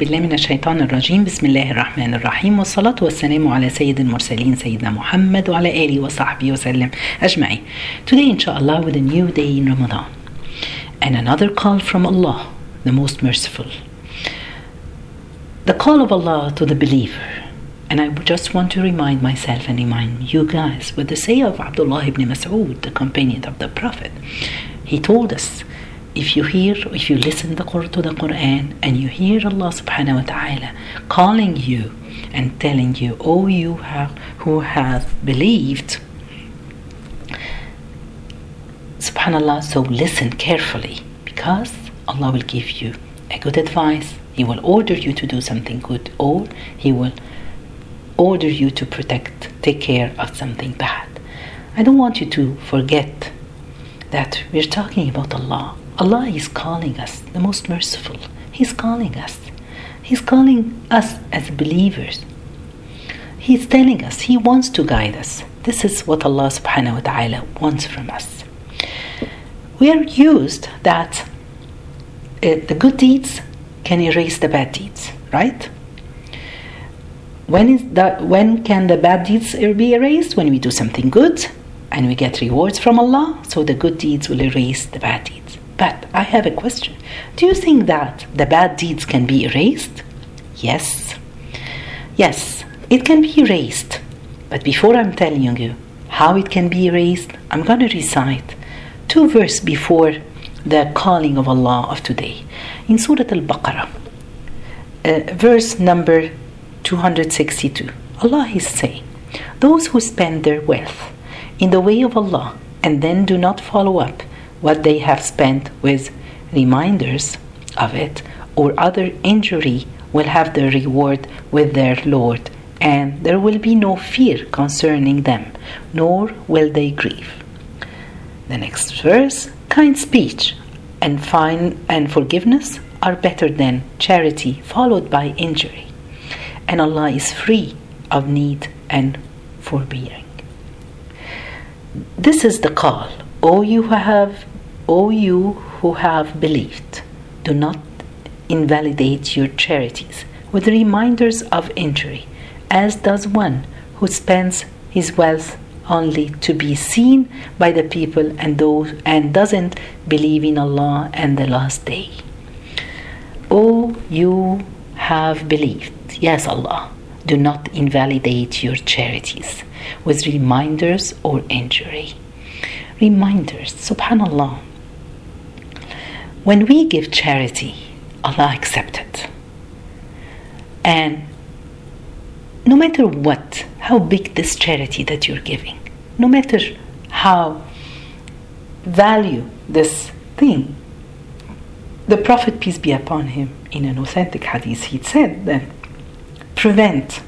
بالله من الشيطان الرجيم بسم الله الرحمن الرحيم والصلاة والسلام على سيد المرسلين سيدنا محمد وعلى آله وصحبه وسلم أجمعين Today inshallah with a new day in Ramadan and another call from Allah the most merciful the call of Allah to the believer and I just want to remind myself and remind you guys with the say of Abdullah ibn Mas'ud the companion of the Prophet he told us if you hear, if you listen to the Quran and you hear Allah subhanahu wa ta'ala calling you and telling you, oh you have, who have believed, subhanallah, so listen carefully because Allah will give you a good advice. He will order you to do something good or He will order you to protect, take care of something bad. I don't want you to forget that we're talking about Allah Allah is calling us, the most merciful. He's calling us. He's calling us as believers. He's telling us, He wants to guide us. This is what Allah subhanahu wa ta'ala wants from us. We are used that uh, the good deeds can erase the bad deeds, right? When is that when can the bad deeds be erased? When we do something good and we get rewards from Allah, so the good deeds will erase the bad deeds. But I have a question. Do you think that the bad deeds can be erased? Yes. Yes, it can be erased. But before I'm telling you how it can be erased, I'm going to recite two verses before the calling of Allah of today. In Surah Al Baqarah, uh, verse number 262, Allah is saying, Those who spend their wealth in the way of Allah and then do not follow up what they have spent with reminders of it or other injury will have their reward with their Lord, and there will be no fear concerning them, nor will they grieve. The next verse kind speech and fine and forgiveness are better than charity followed by injury, and Allah is free of need and forbearing. This is the call O you who have, O you who have believed, do not invalidate your charities with reminders of injury, as does one who spends his wealth only to be seen by the people and those and doesn't believe in Allah and the last day. O you have believed, yes Allah, do not invalidate your charities with reminders or injury reminders. Subhanallah. When we give charity, Allah accepts it. And no matter what, how big this charity that you're giving, no matter how value this thing, the Prophet, peace be upon him, in an authentic hadith, he said that prevent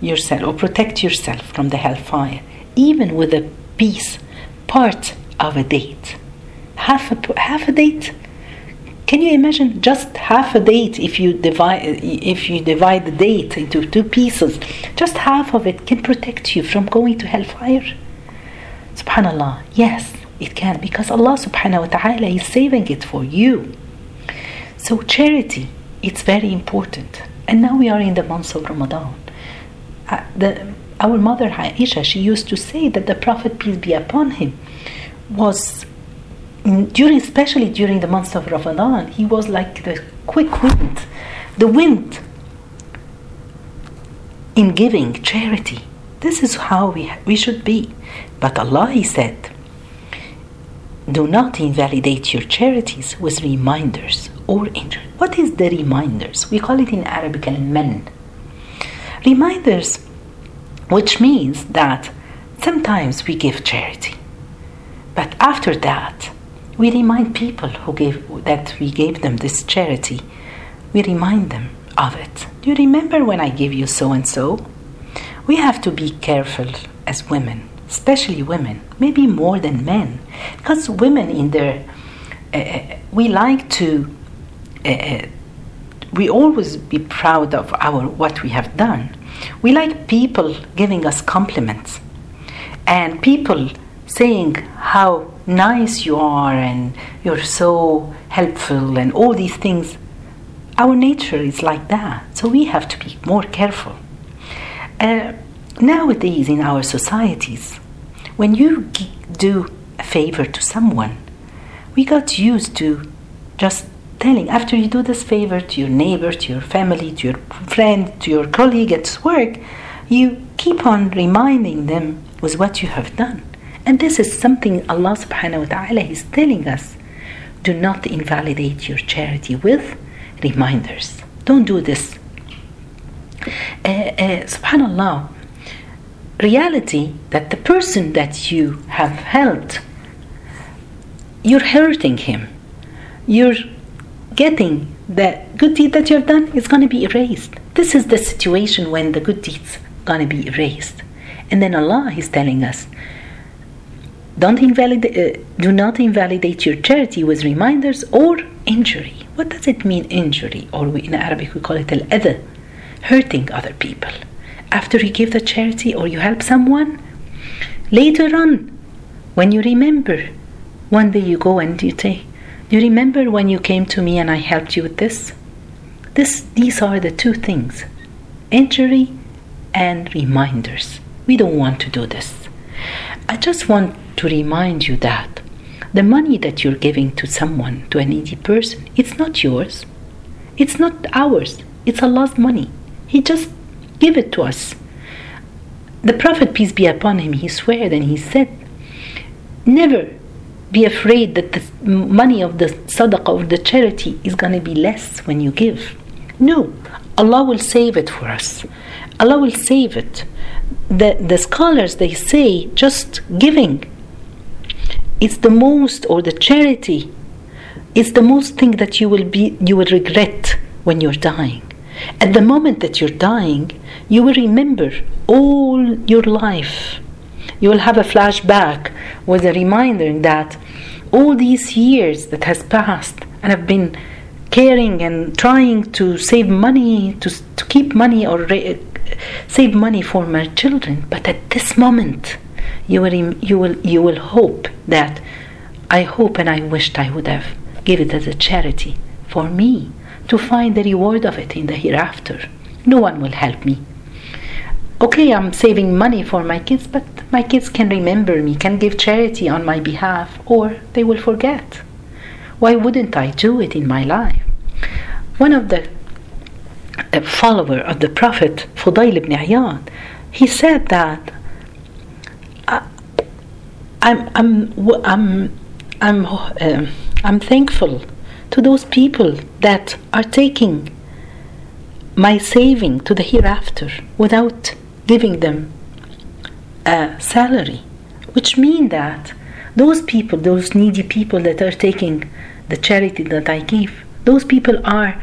yourself or protect yourself from the hellfire, even with a piece part of a date. Half a, half a date. Can you imagine just half a date if you divide if you divide the date into two pieces? Just half of it can protect you from going to hellfire. Subhanallah. Yes, it can because Allah subhanahu wa ta'ala is saving it for you. So charity, it's very important. And now we are in the month of Ramadan. Uh, the, our mother Aisha, she used to say that the Prophet, peace be upon him, was during, especially during the months of Ramadan, he was like the quick wind, the wind in giving charity. This is how we, we should be. But Allah, He said, do not invalidate your charities with reminders or injury. What is the reminders? We call it in Arabic al men. Reminders which means that sometimes we give charity, but after that, we remind people who gave that we gave them this charity. We remind them of it. Do you remember when I gave you so and so? We have to be careful as women, especially women, maybe more than men, because women in their uh, we like to uh, we always be proud of our what we have done we like people giving us compliments and people saying how nice you are and you're so helpful and all these things our nature is like that. So we have to be more careful. Uh, nowadays, in our societies, when you do a favor to someone, we got used to just telling after you do this favor to your neighbor, to your family, to your friend, to your colleague at work, you keep on reminding them with what you have done. And this is something Allah subhanahu wa ta'ala is telling us. Do not invalidate your charity with reminders. Don't do this. Uh, uh, subhanallah, reality that the person that you have helped, you're hurting him. You're getting the good deed that you have done is going to be erased. This is the situation when the good deeds going to be erased. And then Allah is telling us, don't invalidate, uh, do not invalidate your charity with reminders or injury. What does it mean, injury? Or we, in Arabic we call it al-adha, hurting other people. After you give the charity or you help someone, later on, when you remember, one day you go and you say, you remember when you came to me and I helped you with this? This, these are the two things injury and reminders. We don't want to do this. I just want to remind you that the money that you're giving to someone, to a needy person, it's not yours. It's not ours. It's Allah's money. He just gave it to us. The Prophet, peace be upon him, he swore and he said, Never be afraid that the money of the sadaqah or the charity is going to be less when you give. No, Allah will save it for us. Allah will save it. The, the scholars they say just giving is the most or the charity is the most thing that you will be you will regret when you're dying. At the moment that you're dying, you will remember all your life you will have a flashback with a reminder that all these years that has passed and have been caring and trying to save money to, to keep money or re- save money for my children but at this moment you will you will you will hope that I hope and I wished I would have give it as a charity for me to find the reward of it in the hereafter no one will help me okay, I'm saving money for my kids, but my kids can remember me, can give charity on my behalf, or they will forget. Why wouldn't I do it in my life? One of the a follower of the Prophet, Fudayl ibn Iyad, he said that I'm, I'm, I'm, I'm, um, I'm thankful to those people that are taking my saving to the hereafter without giving them a salary, which mean that those people, those needy people that are taking the charity that I give, those people are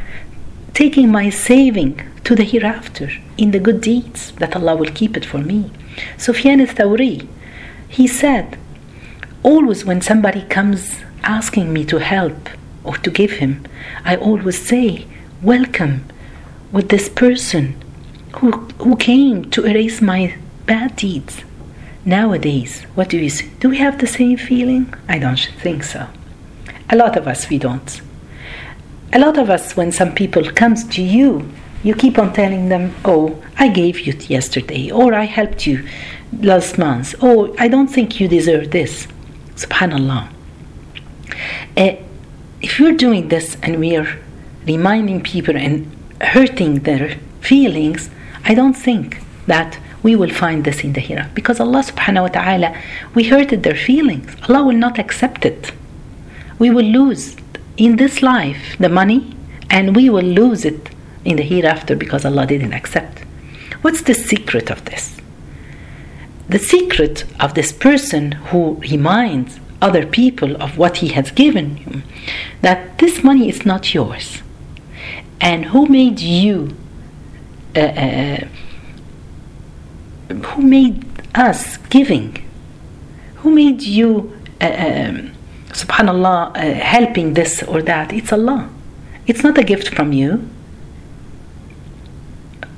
taking my saving to the hereafter in the good deeds that Allah will keep it for me. Sufyan al-Thawri, he said, always when somebody comes asking me to help or to give him, I always say, welcome with this person who, who came to erase my bad deeds. Nowadays, what do we? Do we have the same feeling? I don't think so. A lot of us, we don't. A lot of us, when some people comes to you, you keep on telling them, "Oh, I gave you yesterday," or "I helped you last month," or I don't think you deserve this." Subhanallah. Uh, if you're doing this and we are reminding people and hurting their feelings, I don't think that we will find this in the hereafter because Allah subhanahu wa ta'ala we hurted their feelings. Allah will not accept it. We will lose in this life the money and we will lose it in the hereafter because Allah didn't accept. What's the secret of this the secret of this person who reminds other people of what he has given you that this money is not yours and who made you uh, uh, who made us giving? Who made you, uh, um, subhanallah, uh, helping this or that? It's Allah. It's not a gift from you.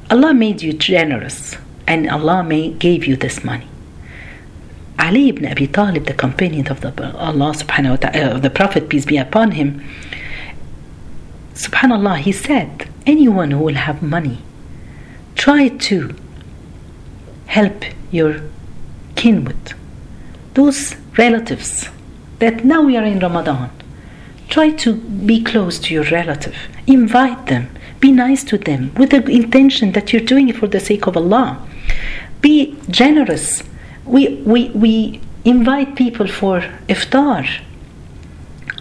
Allah made you generous and Allah may, gave you this money. Ali ibn Abi Talib, the companion of the Allah subhanahu wa ta'ala, of the Prophet, peace be upon him, subhanallah, he said, anyone who will have money, try to help your kinwood, those relatives that now we are in Ramadan. Try to be close to your relative, invite them, be nice to them with the intention that you're doing it for the sake of Allah. Be generous. We, we, we invite people for iftar.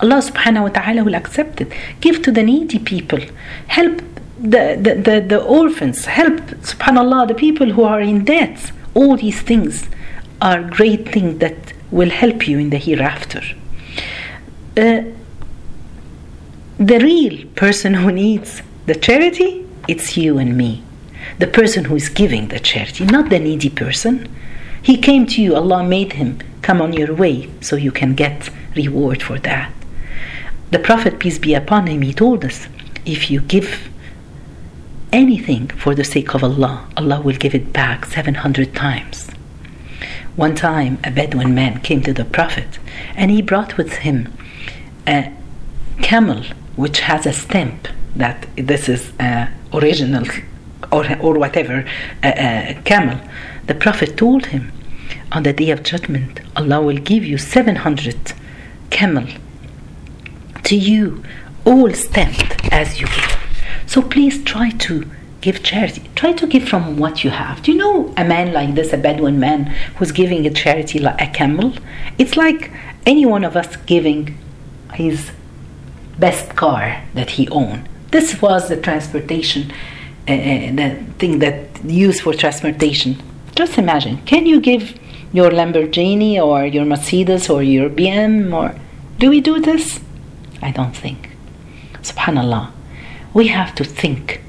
Allah subhanahu wa ta'ala will accept it. Give to the needy people. Help the, the, the, the orphans. Help, subhanAllah, the people who are in debt. All these things are great things that will help you in the hereafter. Uh, the real person who needs the charity, it's you and me. The person who is giving the charity, not the needy person. He came to you, Allah made him come on your way so you can get reward for that. The Prophet, peace be upon him, he told us if you give anything for the sake of Allah, Allah will give it back 700 times. One time, a Bedouin man came to the Prophet and he brought with him a camel which has a stamp that this is uh, original or, or whatever uh, uh, camel, the Prophet told him, on the day of judgment, Allah will give you 700 camel to you, all stamped as you give. So please try to give charity. Try to give from what you have. Do you know a man like this, a Bedouin man, who's giving a charity like a camel? It's like any one of us giving his best car that he owned this was the transportation, the thing that used for transportation. Just imagine, can you give your Lamborghini or your Mercedes or your BM or do we do this? I don't think. Subhanallah, we have to think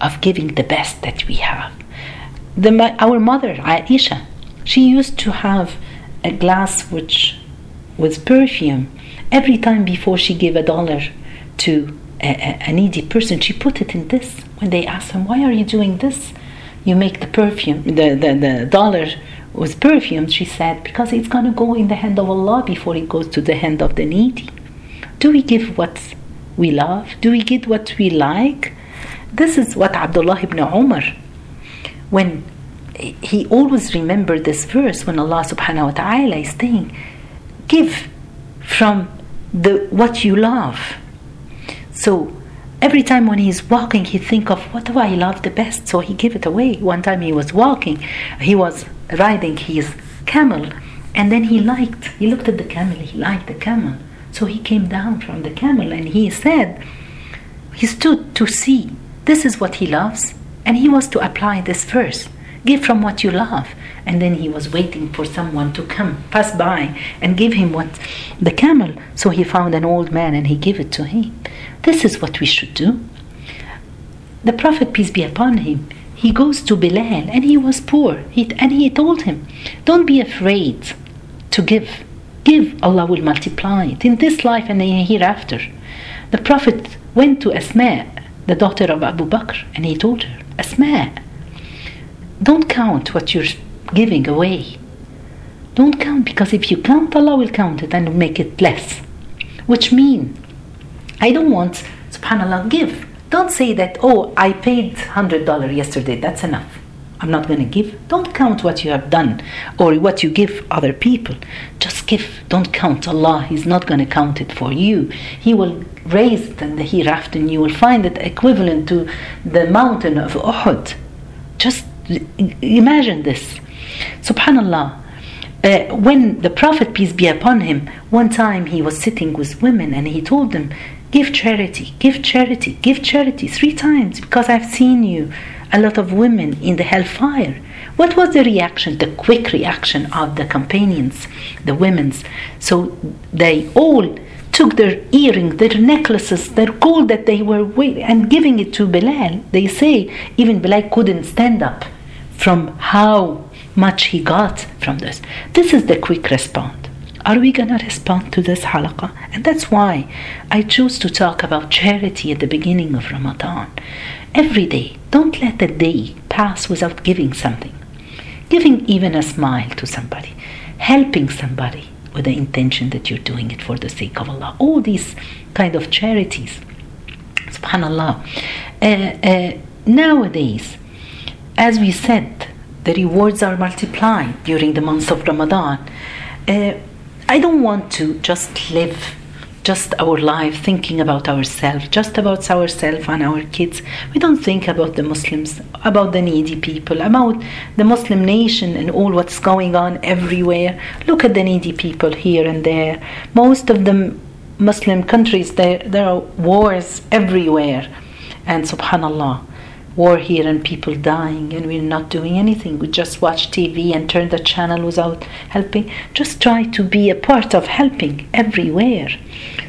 of giving the best that we have. The, our mother, Aisha, she used to have a glass which was perfume every time before she gave a dollar to a, a, needy person, she put it in this. When they asked him, Why are you doing this? You make the perfume, the, the, the dollar was perfume. She said, Because it's going to go in the hand of Allah before it goes to the hand of the needy. Do we give what we love? Do we give what we like? This is what Abdullah ibn Umar, when he always remembered this verse when Allah subhanahu wa ta'ala is saying, Give from the what you love so every time when he's walking, he think of what do I love the best, so he give it away. One time he was walking, he was riding his camel, and then he liked, he looked at the camel, he liked the camel. So he came down from the camel and he said, he stood to see, this is what he loves, and he was to apply this verse give from what you love. And then he was waiting for someone to come, pass by, and give him what the camel. So he found an old man and he gave it to him. This is what we should do. The Prophet, peace be upon him, he goes to Bilal and he was poor. He, and he told him, Don't be afraid to give. Give, Allah will multiply it in this life and hereafter. The Prophet went to Asma, the daughter of Abu Bakr, and he told her, Asma, don't count what you're giving away. Don't count because if you count, Allah will count it and make it less. Which means, I don't want, subhanAllah, give. Don't say that, oh, I paid $100 yesterday, that's enough. I'm not going to give. Don't count what you have done or what you give other people. Just give. Don't count Allah. He's not going to count it for you. He will raise it in the hereafter and you will find it equivalent to the mountain of Uhud. Just Imagine this. Subhanallah. Uh, when the Prophet, peace be upon him, one time he was sitting with women and he told them, Give charity, give charity, give charity three times because I've seen you, a lot of women in the hellfire. What was the reaction, the quick reaction of the companions, the women's? So they all took their earrings, their necklaces, their gold that they were wearing, and giving it to Bilal. They say even Bilal couldn't stand up from how much he got from this. This is the quick response. Are we going to respond to this halaqah? And that's why I choose to talk about charity at the beginning of Ramadan. Every day, don't let a day pass without giving something. Giving even a smile to somebody, helping somebody with the intention that you're doing it for the sake of Allah. All these kind of charities Subhanallah. Uh, uh, nowadays, as we said, the rewards are multiplied during the month of Ramadan. Uh, I don't want to just live just our life thinking about ourselves, just about ourselves and our kids. We don't think about the Muslims, about the needy people, about the Muslim nation and all what's going on everywhere. Look at the needy people here and there. Most of the Muslim countries, there, there are wars everywhere. And subhanAllah, war here and people dying and we're not doing anything. We just watch TV and turn the channel without helping. Just try to be a part of helping everywhere.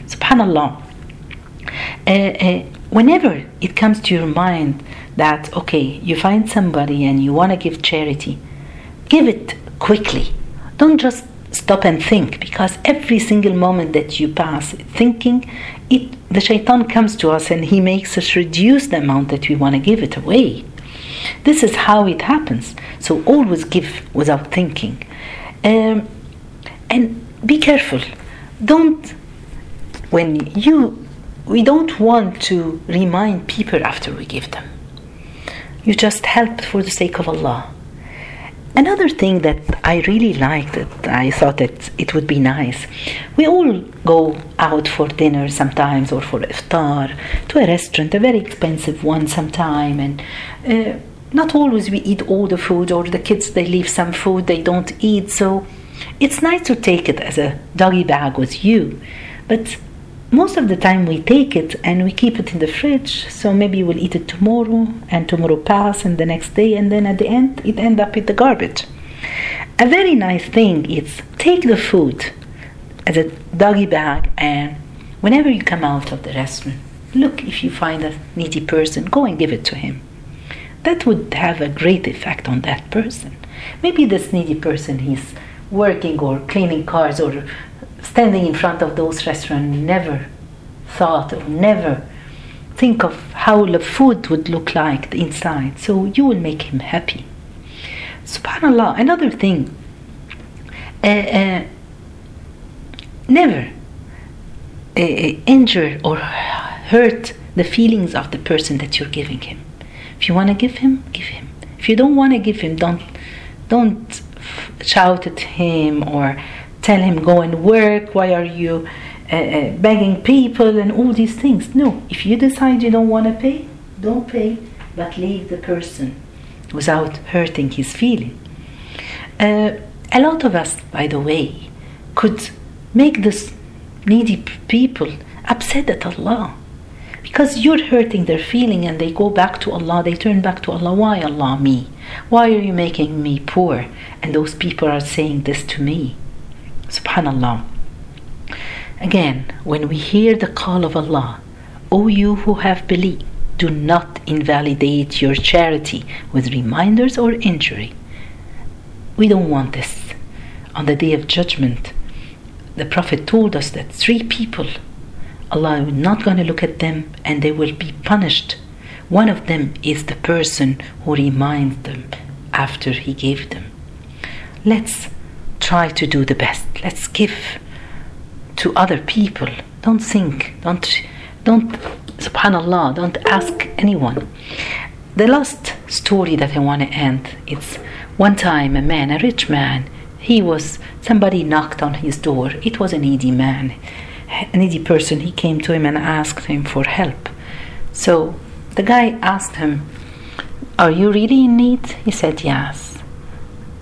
Subhanallah. Uh, uh, whenever it comes to your mind that, okay, you find somebody and you want to give charity, give it quickly. Don't just stop and think because every single moment that you pass thinking it the shaitan comes to us and he makes us reduce the amount that we want to give it away. This is how it happens. So always give without thinking. Um, and be careful. Don't when you we don't want to remind people after we give them. You just help for the sake of allah Another thing that I really liked, that I thought that it would be nice, we all go out for dinner sometimes or for iftar to a restaurant, a very expensive one sometime, and uh, not always we eat all the food or the kids they leave some food they don't eat. So it's nice to take it as a doggy bag with you, but most of the time we take it and we keep it in the fridge. So maybe we'll eat it tomorrow and tomorrow pass and the next day and then at the end it end up in the garbage. A very nice thing is take the food as a doggy bag and whenever you come out of the restaurant look if you find a needy person go and give it to him. That would have a great effect on that person. Maybe this needy person he's working or cleaning cars or standing in front of those restaurants never thought or never think of how the food would look like inside. So you will make him happy. Subhanallah, another thing, uh, uh, never uh, uh injure or hurt the feelings of the person that you're giving him. If you want to give him, give him. If you don't want to give him, don't don't shout at him or tell him go and work why are you uh, uh, begging people and all these things no if you decide you don't want to pay don't pay but leave the person without hurting his feeling uh, a lot of us by the way could make this needy people upset at allah because you're hurting their feeling and they go back to Allah, they turn back to Allah. Why Allah me? Why are you making me poor? And those people are saying this to me. Subhanallah. Again, when we hear the call of Allah, O you who have believed, do not invalidate your charity with reminders or injury. We don't want this. On the day of judgment, the Prophet told us that three people, Allah is not going to look at them and they will be punished. One of them is the person who reminds them after he gave them. Let's try to do the best. Let's give to other people. Don't think. Don't don't subhanallah, don't ask anyone. The last story that I want to end it's one time a man, a rich man, he was somebody knocked on his door. It was a needy man, a needy person. He came to him and asked him for help. So the guy asked him, Are you really in need? He said, Yes.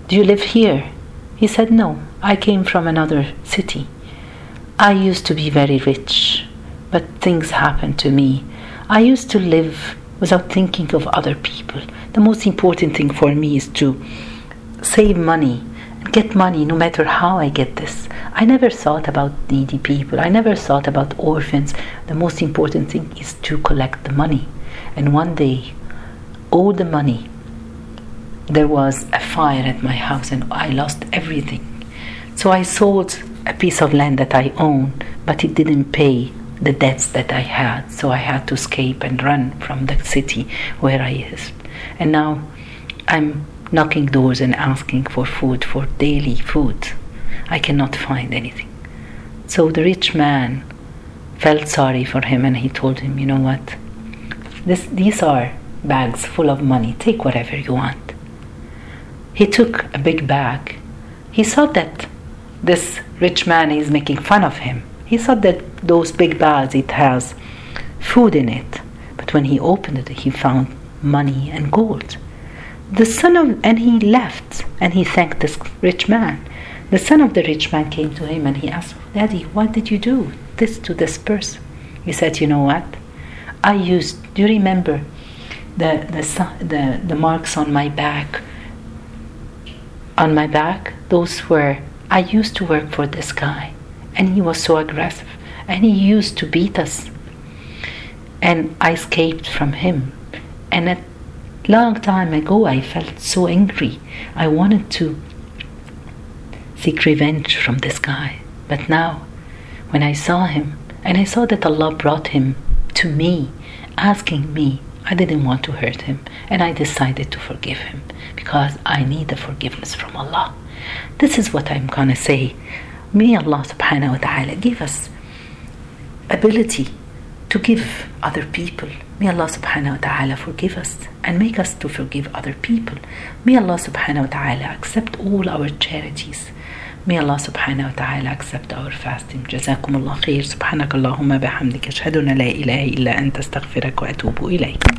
Do you live here? He said, No, I came from another city. I used to be very rich, but things happened to me. I used to live without thinking of other people. The most important thing for me is to save money and get money no matter how I get this. I never thought about needy people. I never thought about orphans. The most important thing is to collect the money. And one day, all the money there was a fire at my house and I lost everything. So I sold a piece of land that I own, but it didn't pay the debts that I had. So I had to escape and run from the city where I is. And now I'm knocking doors and asking for food, for daily food. I cannot find anything. So the rich man felt sorry for him and he told him, You know what? this, these are bags full of money. Take whatever you want. He took a big bag. He saw that this rich man is making fun of him. He saw that those big bags it has food in it. But when he opened it, he found money and gold. The son of and he left and he thanked this rich man. The son of the rich man came to him and he asked, Daddy, what did you do this to this person? He said, You know what? I used. Do you remember the the the, the marks on my back? On my back, those were. I used to work for this guy, and he was so aggressive, and he used to beat us. And I escaped from him, and a long time ago, I felt so angry. I wanted to seek revenge from this guy, but now, when I saw him, and I saw that Allah brought him to me, asking me. I didn't want to hurt him, and I decided to forgive him because I need the forgiveness from Allah. This is what I'm gonna say. May Allah subhanahu wa ta'ala give us ability to give other people. May Allah subhanahu wa ta'ala forgive us and make us to forgive other people. May Allah subhanahu wa ta'ala accept all our charities. May Allah subhanahu wa ta'ala accept our fasting. جزاكم الله خير. سبحانك اللهم بحمدك أشهد أن لا إله إلا أنت. أستغفرك وأتوب إليك.